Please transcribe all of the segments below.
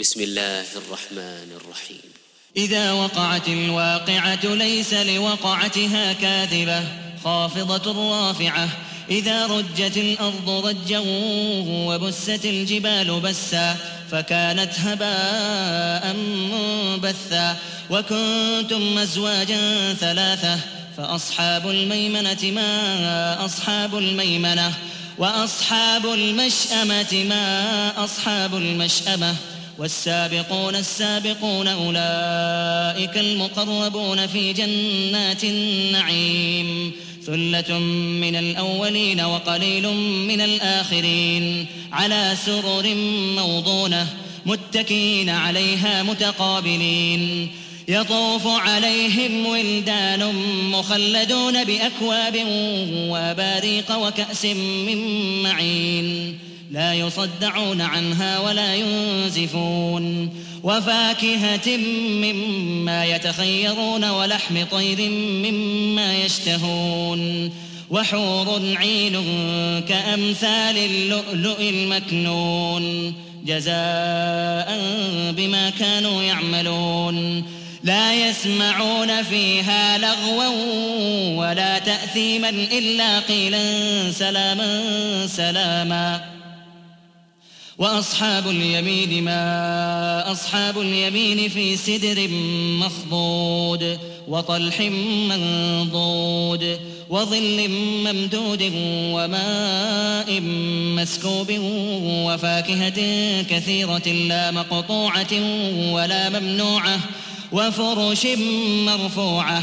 بسم الله الرحمن الرحيم. إذا وقعت الواقعة ليس لوقعتها كاذبة خافضة رافعة. إذا رجت الأرض رجا وبست الجبال بسا فكانت هباء منبثا. وكنتم أزواجا ثلاثة فأصحاب الميمنة ما أصحاب الميمنة وأصحاب المشأمة ما أصحاب المشأمة. والسابقون السابقون أولئك المقربون في جنات النعيم. ثلة من الأولين وقليل من الآخرين. على سرر موضونة متكئين عليها متقابلين. يطوف عليهم ولدان مخلدون بأكواب وأباريق وكأس من معين. لا يصدعون عنها ولا ينزفون. وفاكهة مما يتخيرون ولحم طير مما يشتهون. وحور عين كأمثال اللؤلؤ المكنون. جزاء بما كانوا يعملون. لا يسمعون فيها لغوا ولا تأثيما إلا قيلا سلاما سلاما. وأصحاب اليمين ما أصحاب اليمين في سدر مخضود وطلح منضود وظل ممدود وماء مسكوب وفاكهة كثيرة لا مقطوعة ولا ممنوعة وفرش مرفوعة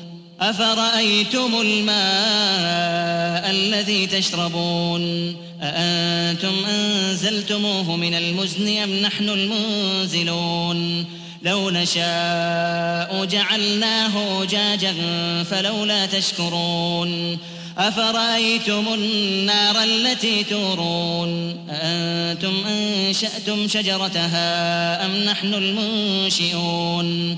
أفرأيتم الماء الذي تشربون؟ أأنتم أنزلتموه من المزن أم نحن المنزلون؟ لو نشاء جعلناه جاجا فلولا تشكرون. أفرأيتم النار التي تورون؟ أأنتم أنشأتم شجرتها أم نحن المنشئون؟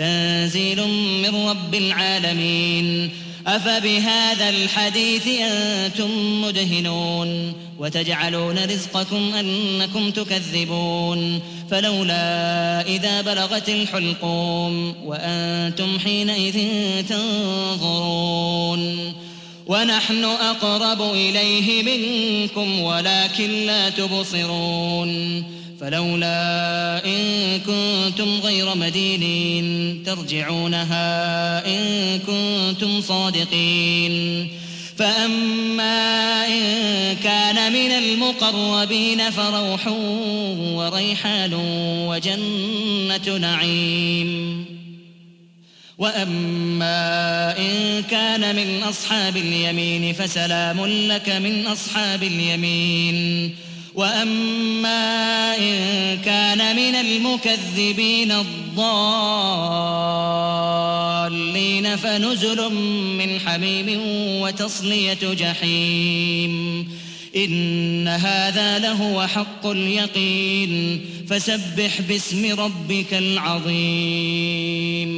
تنزيل من رب العالمين. أفبهذا الحديث أنتم مدهنون وتجعلون رزقكم أنكم تكذبون. فلولا إذا بلغت الحلقوم وأنتم حينئذ تنظرون. ونحن أقرب إليه منكم ولكن لا تبصرون. فلولا إن كنتم غير مدينين ترجعونها إن كنتم صادقين. فأما إن كان من المقربين فروح وريحان وجنة نعيم. وأما إن كان من أصحاب اليمين فسلام لك من أصحاب اليمين. واما ان كان من المكذبين الضالين فنزل من حميم وتصليه جحيم ان هذا لهو حق اليقين فسبح باسم ربك العظيم